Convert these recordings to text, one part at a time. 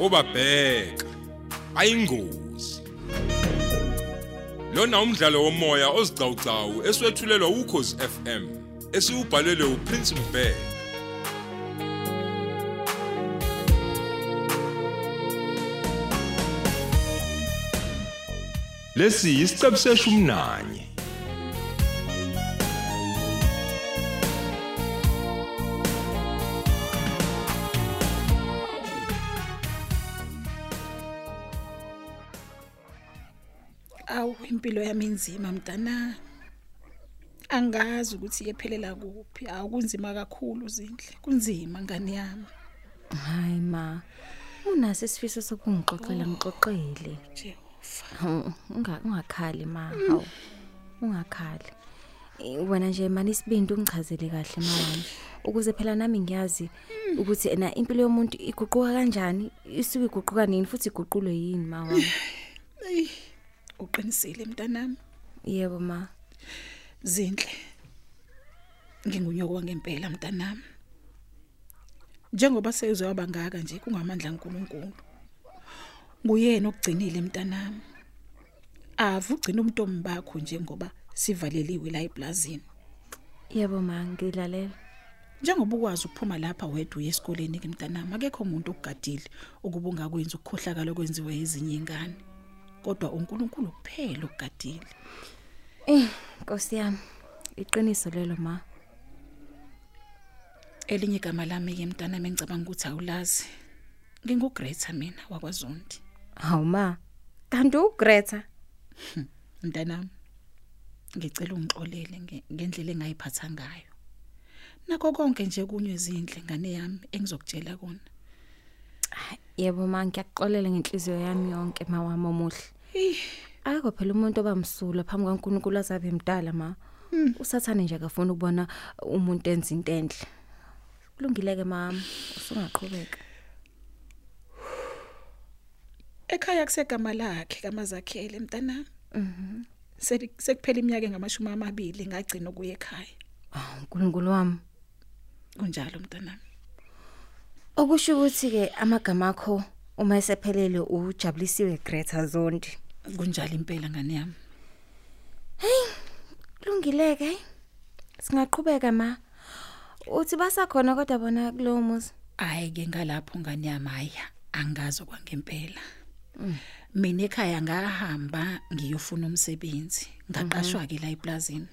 obabheka. Ayingozi. Lona umdlalo womoya ozicawucawu eswetshulelwa ukhozi FM esiubhalelwe uPrince Mbeki lesi isiqebu seshumi impilo yami inzima mntana. Angazi ukuthi iyephelela kuphi. Awu kunzima kakhulu zindle. Kunzima ngani yami. Hayi ma. Unaso isifiso sokungixoxela ngixoxele. Jehova. Ungakhali ma. Hawu. Ungakhali. Wena nje mani isibindi ungichazele kahle mawami. Ukuze phela nami ngiyazi ukuthi ena impilo yomuntu iguquka kanjani, isuke iguquka nini futhi iguqulwe yini mawami. Uqinisile mntanami. Yebo ma. Zinhle. Ngingunyoko ngempela mntanami. Njengoba sezoba ngaka nje kungamandla kaNkuluNkulu. Nguyena okugcinile mntanami. Ave ugcina umntombi bakho njengoba sivaleliwe la eplazini. Yebo ma ngilalela. Njengoba ukwazi ukuphuma lapha wedwa uye esikoleni ke mntanami akekho umuntu okugadile ukuba ungakwenza ukukhohlakala kwenziwe ezinye ingane. Kodwa uNkulunkulu kuphela okugadile. Eh, Nkosi yami. Iqiniso lelo ma. Elinye igama lami ke mntanami engicabanga ukuthi awulazi. NginguGreta mina wakwaZondi. Hawu ma. Kanti uGreta Mntanami. Ngicela ungixolele nge- ngendlela engayiphatha ngayo. Nakho konke nje kunywe izindle ngane yami engizokutshela kona. Yebo ma ngiyaxolela ngenhliziyo yami yonke mawami omuhle. Akho phela umuntu obamsula phambi kaNkuluNkulu azabe emdala ma. Usathane nje akafuna ukubona umuntu enza into enhle. Kulungileke mama, usungaqhubeka. Ekhaya kusegama lakhe kamazakhele mntanami. Mhm. Seli- Sekuphela iminyaka engamashumi amabili ngagcina ukuya ekhaya. Ah, uNkulunkulu wami. Kunjalo mntanami. Okusho ukuthi ke amagama akho uma esephelele ujabulisiwe Greta Zondi. Kunjalo impela ngane yami. Kulungileke. Singaqhubeka ma. Uthi basakhona kodwa bona kulowo muzi. Hayi ke ngalapho ngane yami hayi angazi kwangempela. Mina ekhaya ngahamba ngiyofuna umsebenzi ngaqashwa ke la eplazini.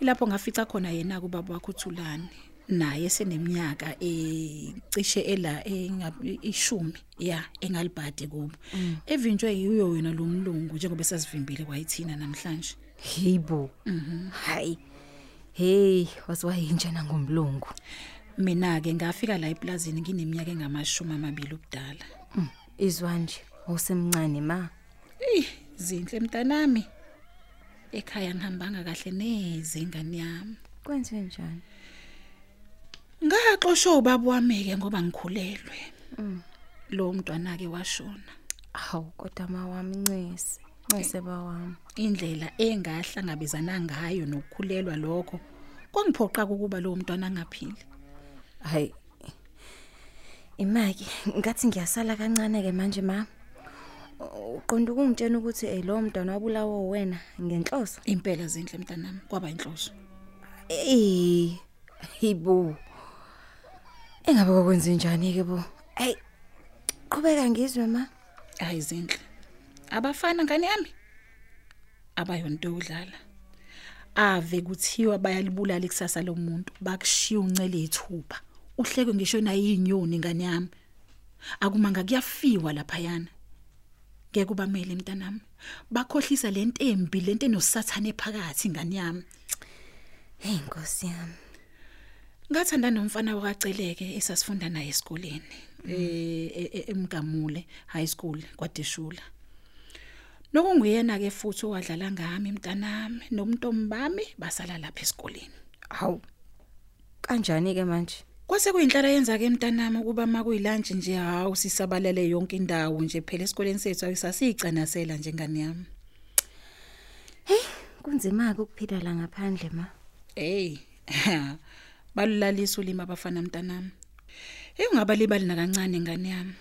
Ilapho ngafica khona yena kubaba wakho uThulani naye seneminyaka ecishe ela ishumi ya engalibhadi kubo. Evinjwe yiyo wena lo mlungu njengoba sasivimbile kwayithina namhlanje. Hibo. Mhm. Hayi. Hey, wasiwayinjena ngomlungu. Mina ke ngafika la eplazini ngineminyaka engamashumi amabili ubudala. Izwa nje, usemncane ma. Eh, zinhle mntanami. Ekhaya ngihambanga kahle neze ingane yami. Kwenze njani? Ngaxoshwa ubaba wami ke ngoba ngikhulelwe. Lo mntwana ke washona. Hawu, kodwa ma wami ncese. Ncese ba wami. Indlela engahlangabezana ngayo nokukhulelwa lokho kwangiphoqa ukuba lo mntwana angaphili. Hayi. Imaki, ngathi ngiyasala kancane ke manje ma. Uqonda ukungitshena ukuthi eh lo mntwana wabulawa wena ngenhloso. Impela zinhle mntanami kwaba inhloso. Eh, hibo. Engabe kokwenza njani ke bo? Hey. Qhubeka ngizwe ma. Hayi zinhle. Abafana ngane yami. Abayonto udlala. Ave kuthiwa bayalibulala ikusasa lomuntu bakushiya uncele ithupha. Uhleke ngisho nayo inyoni ngane yami. Akumanga kuyafiwa lapha yana. Ngeke ubamele mntanami. Bakhohlisa lento embi lento enosathane phakathi ngane yami. Hey Nkosi yami. Ngathanda nomfana wakaceleke esasifunda naye esikoleni eh e- e- eMgamule High School kwaDeshula. Nokunguyena ke futhi owadlala ngami mntanami nomntombi bami basala lapha esikoleni. Hawu. Kanjani ke manje? Kwase kuyinhlala yenza ke mntanami ukuba makuyilunch nje hawu sisabalele yonke indawo nje phela esikoleni sethu ayisasiyigcanasela njengani yami. Kunzima ke ukuphila la ngaphandle ma. Hey. Balulalisa ulima abafana mntanami. Ey ungaba libali nakancane ngane yami.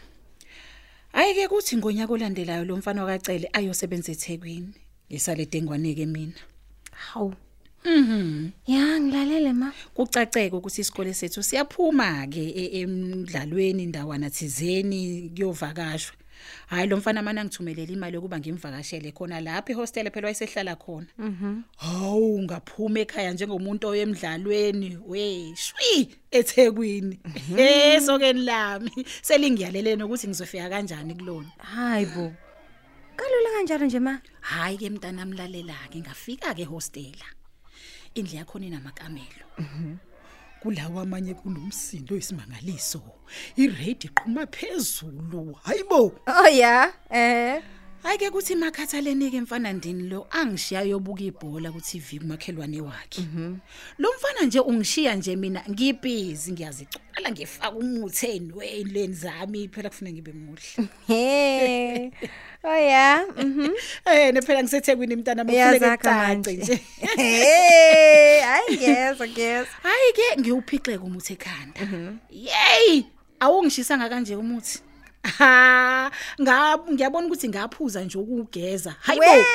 Ayike kuthi ngonyaka olandelayo lo mfana wakacele ayosebenza eThekwini. Ngisale dengwaneke mina. Hawu. Mhm. Ya ngilalele ma. Kucaceke ukuthi isikole sethu siyaphuma ke e- emidlalweni indawana thizeni kuyovakashwa. Hayi lo mfana mana ngithumelela imali yokuba ngimvakashele khona lapha ehostel phela wayesehlala khona. Mhm. Hawu ngaphuma ekhaya njengomuntu oyemidlalweni we shwi eThekwini. Eh sokeni lami selingiyalelene ukuthi ngizofika kanjani kulona. Hayibo. Kalula kanjalo nje ma. Hayi ke mntana mlalela ke ngafika ke hostela. Indle yakho inamakamelo. Kulawa amanye kunomsindo isimangaliso. Iredi iqhuma phezulu. Hayibo. Oh ya. Eh. Hayi ke kuthi makhathaleni ke mfana ndini lo angishiya yobuka ibhola ku TV kumakhelwane wakhe. Lo mfana nje ungishiya nje mina ngibhizi ngiyazicala ngifaka umutheni weyileni zami phela kufuna ngibe muhle. He. Oh ya. Mhm. Eh nephela ngisethekwini mntana bafuneke Uyazakha cace manje. nje. Hey, I guess, I guess. Hayi ke ngiwuphixeke umuthi ekhanda. Yey, awungishisa kanje umuthi. Ha, ngab ngiyabona ukuthi ngaphuza nje ukugeza. Hayibo. We.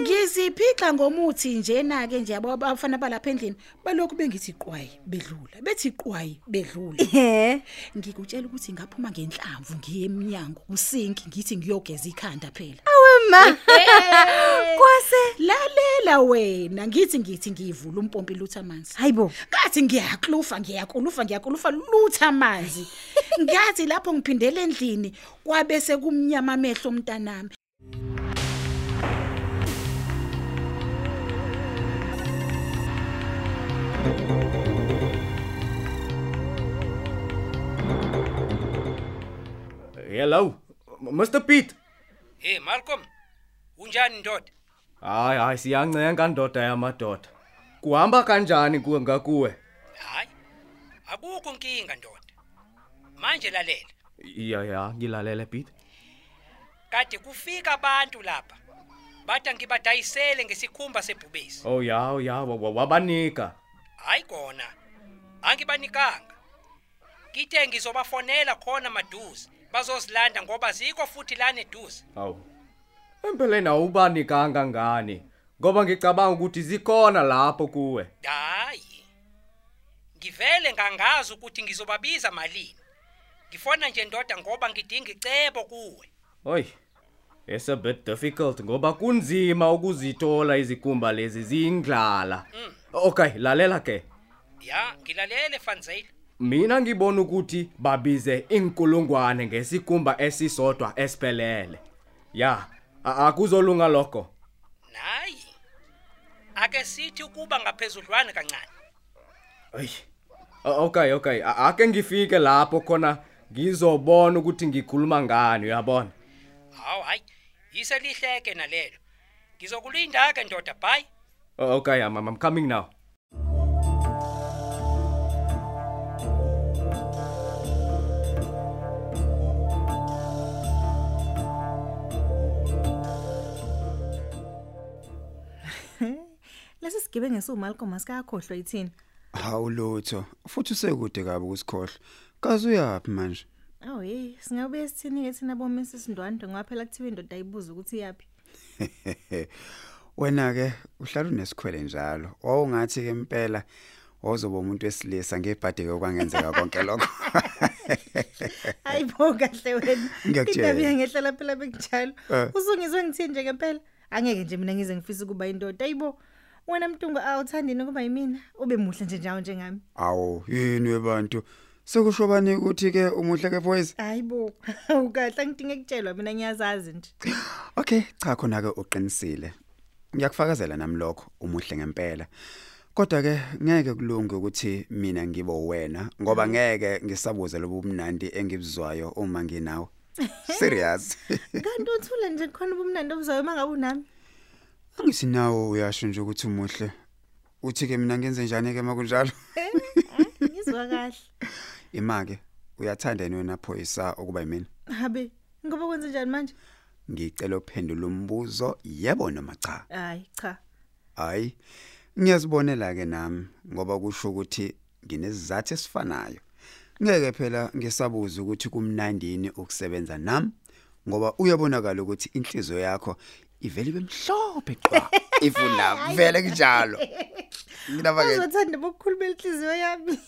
Ngiziphixa ngomuthi njena ke nje yabo abafana balapha endlini balokhu bengithi qwayi bedlula. Bethi qwayi bedlula. He. Ngikutshela ukuthi ngaphuma ngenhlamvu ngiye eminyango kusinki ngithi ngiyogeza ikhanda phela. Awema. Kwase. Lalela wena ngithi ngithi ngivula umpompi lutha amanzi. Hayibo. Ngathi ngiyaklufa ngiyakulufa ngiyakulufa lutha amanzi. Ngathi lapho ngiphindele endlini kwabese kumnyama amehlo umntanami. Hello, Mr Piet. Hey Malcolm, unjani ndoda? Hayi hayi siyancenga ndoda yamadoda. Kuhamba kanjani kuwe ngakuwe? Hayi. Akukho inkinga ndoda. Manje lalela. Ya ya, ngilalele Piet. Kade kufika abantu lapha. Bathi ngibadayisele ngesikhumba sebhubesi. Oh ya, oh ya, wa- wa- wabanika. Hayi kona. Angibanikanga. Kithe ngizobafonela khona maduze. Bazozilanda ngoba zikho futhi lana eduze. Awu. Empeleni awubanikanga ngani? Ngoba ngicabanga ukuthi zikhona lapho kuwe. Hayi. Ngivele ngangazi ukuthi ngizobabiza malini. Ngifona nje ndoda ngoba ngidinga icebo kuwe. Oy. It's a bit difficult ngoba kunzima ukuzithola izikumba lezi zingidlala. Okay, lalela ke. Ya, ngilalele Fanzile. Mina ngibona ukuthi babize inkulungwane ngesikumba esisodwa esiphelele. Ya, akuzolunga lokho. Nayi. Ake sithi ukuba ngaphezudlwana kancane. O- Okay, okay. Ake ngifike lapho khona ngizobona ukuthi ngikhuluma ngani, uyabona? Hawu hayi, iselihleke nalelo. Ngizokulinda ke ndoda, bye. O- Okay, I'm, I'm coming now. Lesi sigebengu esuMalcolm asikakhohlwa yithini? Hawu lutho, futhi usekude kabi ukusikhohle. Kaze uyapi manje? Awu hey, singabuye sithini ke thina bomisi sindwandwe ngoba phela kuthiwa indoda ayibuza ukuthi iyapi. Wena ke uhlala unesikhwele njalo. Wawungathi ke impela wozoba umuntu wesilisa ngebhadeke okwangenzeka konke lokho. Hayibo kahle wena. Ngiyakutshela. Indaba ngehlela phela bekunjalo. Eh. Usungizwe ngithini nje ngempela? Angeke nje mina ngize ngifisa ukuba indoda. Hayibo. Wena mntungu awuthandini ukuba yimina? Ube muhle nje njawo njengami. Awu, yini webantu? Sekusho bani ukuthi ke umuhle ke boys? Hayibo. Ukahle angidinge ukutshelwa mina ngiyazazi nje. Okay, cha khona ke uqinisile. Ngiyakufakazela nami lokho, umuhle ngempela. Kodwa ke ngeke kulunge ukuthi mina ngibe wena ngoba ngeke ngisabuze lobumnandi engibuzwayo uma nginawe. Serious. Kanti uthule nje khona ubumnandi obuzayo mangabe unami. Angithi nawe uyasho nje ukuthi umuhle. Uthi ke mina ngenze njani ke makunjalo? Ngizwa kahle. Imake uyathanda yini wena phoyisa ukuba yimina? Habe, ngoba kwenze njani manje? Ngicela uphendula umbuzo yebo noma cha. Hayi cha. Hayi. Ngiyazibonela ke nami ngoba kusho ukuthi nginezizathu esifanayo. ngeke phela ngisabuza ukuthi kumnandini ukusebenza nami ngoba uyabonakala ukuthi inhliziyo yakho ivele bemhlophe qwa ifuna vele kunjalo nginaba ke uzothanda bokukhuluma inhliziyo yami.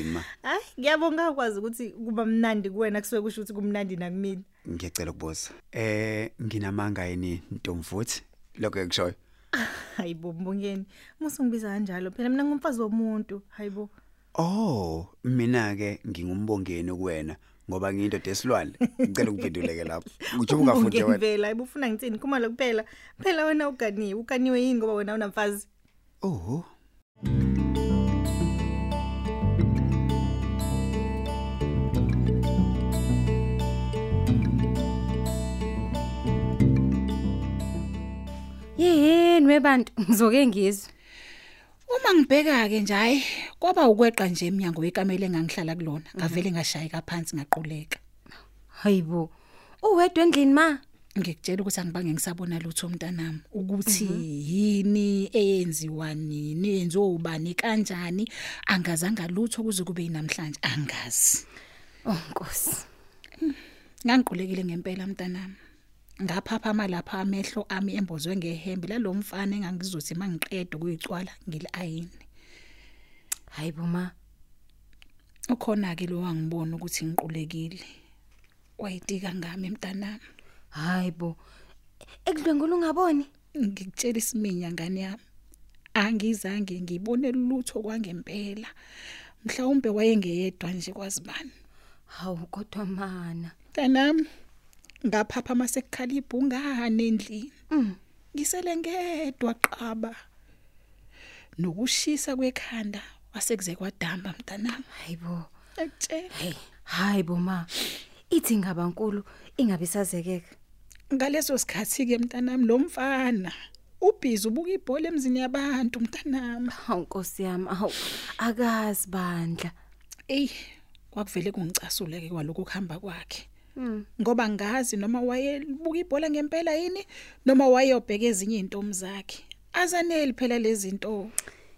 Ima. Hayi ngiyabonga ukwazi ukuthi kuba mnandi kuwena kusuke kusho ukuthi kumnandi nakumina. Ngiyacela ukubuza. Eh nginamanga yini ntomfuthi lokho ekushoyo hayibo mbongeni. Musungibiza kanjalo phela mina ngumfazi womuntu. Hayibo oh mina ke ngingumbongeni kuwena ngoba ngiyindoda esilwane ngicela ukuphenduleke lapho. Ngisho ungafundi Umbongeni wena vela hayibo ufuna ngitsini kumalo kuphela. Phela wena uganiwe uganiwe yini ngoba wena unamfazi? Oho. Yini webantu ngizoke ngizwe. Uma ngibheka ke nje hayi kwaba ukweqa nje eminyango wekamela engangihlala kulona ngavele ngashayeka phansi ngaquleka. Hayibo. Uwedwa endlini ma. ngikutshela ukuthi angibange ngisabona lutho umntanami ukuthi yini eyenziwa nini yenziwa ubani kanjani angazanga lutho kuze kube namhlanje angazi Oh Nkosi. ngangiqulekile ngempela mntanami ngaphaphama lapha amehlo ami embozwe ngehembe lalomfana engangizothi mangiqeda ukuyicwala ngile ayini Hayibo ma. ukhona ke lo wangibona ukuthi ngiqulekile wayitika ngami mntanami Hayibo. Ekudlwengula ungaboni? ngikutshela isiminya ngani yami angizange ngibone lutho kwangempela mhlawumbe wayengeyedwa nje kwazibani Hawu kodwa mana. mntanami ngaphapha masekukhalibha ungahane endlini ngisele ngedwa qaba nokushisa kwekhanda wasekuze kwadamba mntanami Hayibo. ekutshela Hey, hayibo ma. Ithi ngabankulu ingabe sazekeka. ngaleso sikhathi ke mntanami lo mfana ubhizi ubuka ibhola emzini yabantu mntanami Hawu Nkosi yami, awu akazi bandla. Ey, kwakuvele kungicasule ke kwaloko kuhamba kwakhe. Ngoba ngazi noma wayebuka ibhola ngempela yini noma wayeyobheka ezinye intombi zakhe. Azaneli phela lezi zinto.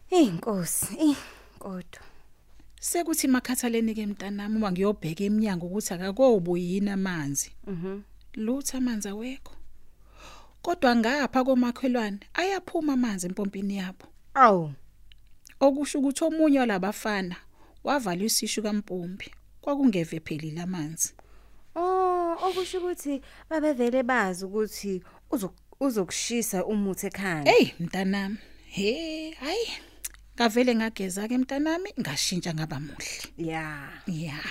Hey Nkosi, eh kodwa. Sekuthi makhathaleni ke mntanami uma ngiyobheka eminyango ukuthi akakobuyini amanzi. Mhm. Lutho amanzi awekho. Kodwa ngapha komakhelwane ayaphuma amanzi empompini yabo. Awu. Okusho ukuthi omunye walabafana wavala isishu kaMpompi. Kwakungeve phelile amanzi. Oh, okusho ukuthi babevele bazi ukuthi uzok uzokushisa umuthi ekhanda. Hey mntanami. He, hayi. Ngavele ngageza ke mntanami ngashintsha ngaba muhle. Yeah. Yeah.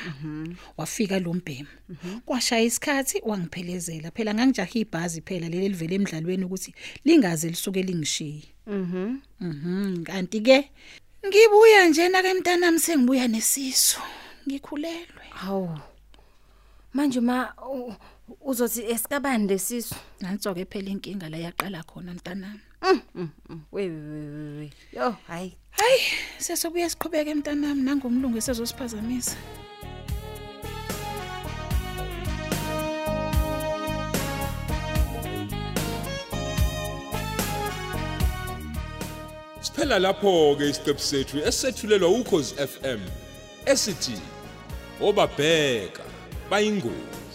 Wafika lo mbhemu. Kwashaya isikhathi wangiphelezela. Phela ngangijaha ibhazi phela leli livele emidlalweni ukuthi lingaze lisuke lingishiye. Mhm. Mhm. Kanti ke ngibuya njena ke mntanami sengibuya nesiso. Ngikhulelwe. Hawu. Manje ma u- uzothi esikabani lesisu? Nanso ke phela inkinga la yaqala khona mntanami. We we we. Yo, hayi. Hayi, sesobuya siqhubeke mntanami nangomlungu esezosiphazamisa. Siphela lapho ke isiqephu sethu esethulelwa ukhozi FM esithi obabheka bayingozi.